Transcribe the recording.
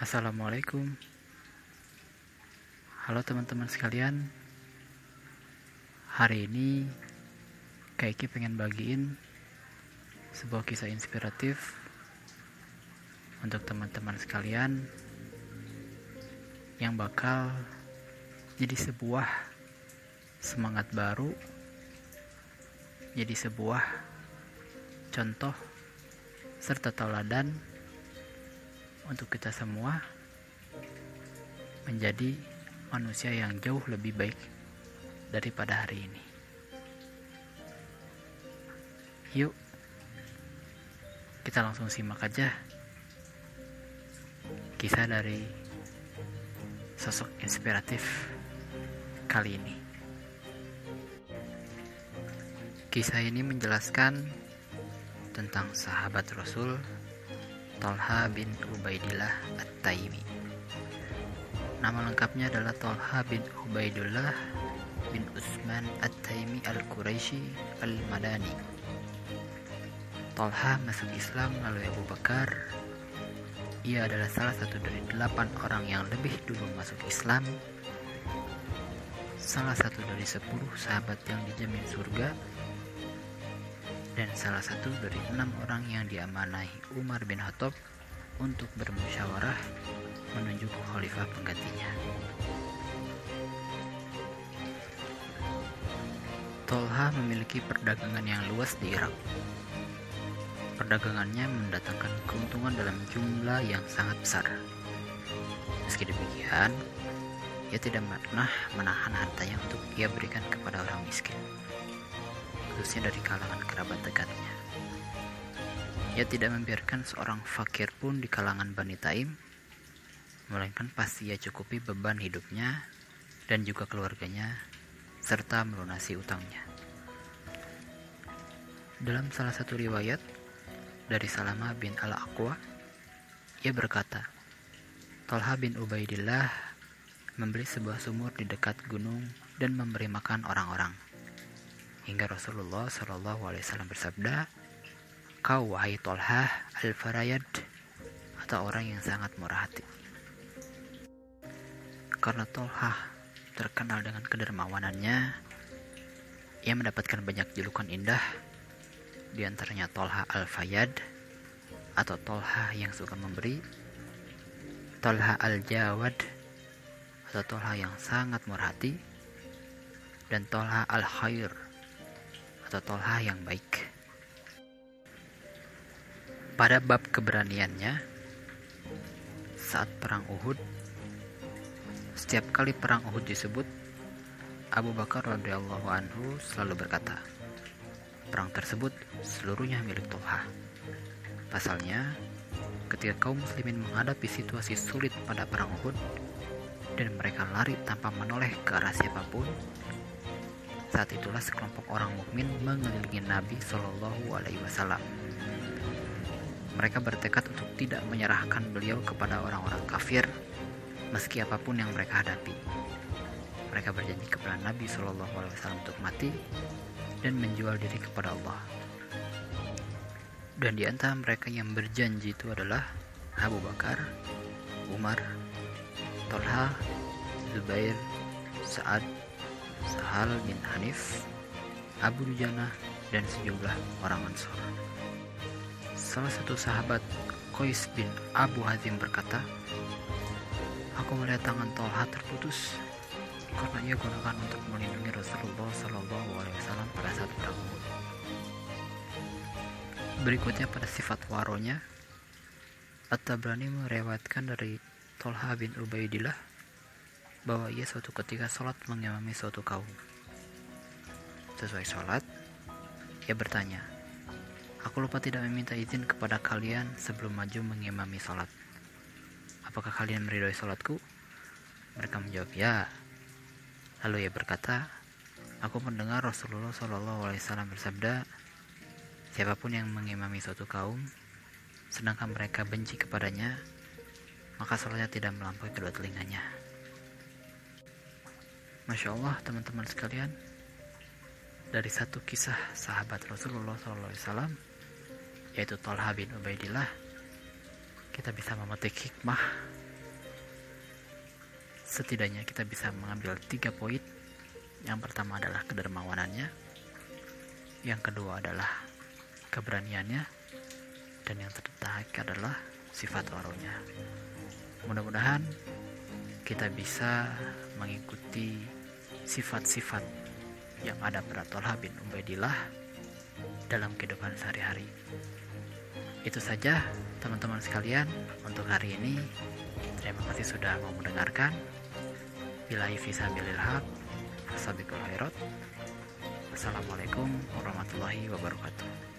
Assalamualaikum. Halo teman-teman sekalian. Hari ini Kaiki pengen bagiin Sebuah kisah inspiratif Untuk teman-teman sekalian Yang bakal Jadi sebuah Semangat baru Jadi sebuah Contoh Serta tauladan untuk kita semua menjadi manusia yang jauh lebih baik daripada hari ini. Yuk, kita langsung simak aja kisah dari sosok inspiratif kali ini. Kisah ini menjelaskan tentang sahabat Rasul Tolha bin Ubaidillah At-Taimi. Nama lengkapnya adalah Tolha bin Ubaidillah bin Utsman At-Taimi Al-Quraisy Al-Madani. Tolha masuk Islam melalui Abu Bakar. Ia adalah salah satu dari delapan orang yang lebih dulu masuk Islam. Salah satu dari sepuluh sahabat yang dijamin surga dan salah satu dari enam orang yang diamanahi Umar bin Khattab untuk bermusyawarah menunjuk khalifah penggantinya. Tolha memiliki perdagangan yang luas di Irak. Perdagangannya mendatangkan keuntungan dalam jumlah yang sangat besar. Meski demikian, ia tidak pernah menahan hartanya untuk ia berikan kepada orang miskin khususnya dari kalangan kerabat dekatnya. Ia tidak membiarkan seorang fakir pun di kalangan Bani Taim, melainkan pasti ia cukupi beban hidupnya dan juga keluarganya, serta melunasi utangnya. Dalam salah satu riwayat dari Salama bin Al-Aqwa, ia berkata, Talha bin Ubaidillah membeli sebuah sumur di dekat gunung dan memberi makan orang-orang hingga Rasulullah Shallallahu Alaihi Wasallam bersabda, kau wahai Tolhah al Farayad atau orang yang sangat murah hati. Karena Tolhah terkenal dengan kedermawanannya, ia mendapatkan banyak julukan indah, di antaranya Tolha al-Fayad atau Tolha yang suka memberi, Tolha al-Jawad atau Tolha yang sangat murah hati, dan Tolha al-Khair atau Tolha yang baik. Pada bab keberaniannya, saat perang Uhud, setiap kali perang Uhud disebut, Abu Bakar radhiyallahu anhu selalu berkata, perang tersebut seluruhnya milik Tolha. Pasalnya, ketika kaum muslimin menghadapi situasi sulit pada perang Uhud dan mereka lari tanpa menoleh ke arah siapa pun, saat itulah sekelompok orang mukmin mengelilingi Nabi Shallallahu Alaihi Wasallam. Mereka bertekad untuk tidak menyerahkan beliau kepada orang-orang kafir, meski apa pun yang mereka hadapi. Mereka berjanji kepada Nabi Shallallahu Alaihi Wasallam untuk mati dan menjual diri kepada Allah. Dan di antara mereka yang berjanji itu adalah Abu Bakar, Umar, Tolha, Zubair, Sa'ad, Sahal bin Hanif, Abu Dujana, dan sejumlah orang Ansor. Salah satu sahabat Qais bin Abu Hazim berkata, Aku melihat tangan Tolha terputus karena ia gunakan untuk melindungi Rasulullah Shallallahu Alaihi Wasallam pada saat perang. Berikutnya pada sifat waronya, At-Tabrani merewatkan dari Tolha bin Ubaidillah bahwa ia suatu ketika sholat mengimami suatu kaum. Sesuai sholat, ia bertanya, Aku lupa tidak meminta izin kepada kalian sebelum maju mengimami sholat. Apakah kalian meridhoi sholatku? Mereka menjawab, ya. Lalu ia berkata, Aku mendengar Rasulullah Shallallahu Alaihi Wasallam bersabda, siapa pun yang mengimami suatu kaum, sedangkan mereka benci kepadanya, maka sholatnya tidak melampaui kedua telinganya. Masya Allah teman-teman sekalian. Dari satu kisah sahabat Rasulullah SAW Yaitu Talha bin Ubaidillah Kita bisa memetik hikmah. Setidaknya kita bisa mengambil tiga poin. Yang pertama adalah kedermawanannya. Yang kedua adalah keberaniannya. Dan yang terakhir adalah sifat waronya mudah-mudahan kita bisa mengikuti sifat-sifat yang ada pada Tolha bin Ubaidillah dalam kehidupan sehari-hari. Itu saja teman-teman sekalian untuk hari ini. Terima kasih sudah mau mendengarkan. Bilahi fisabilil haq. Assalamualaikum warahmatullahi wabarakatuh.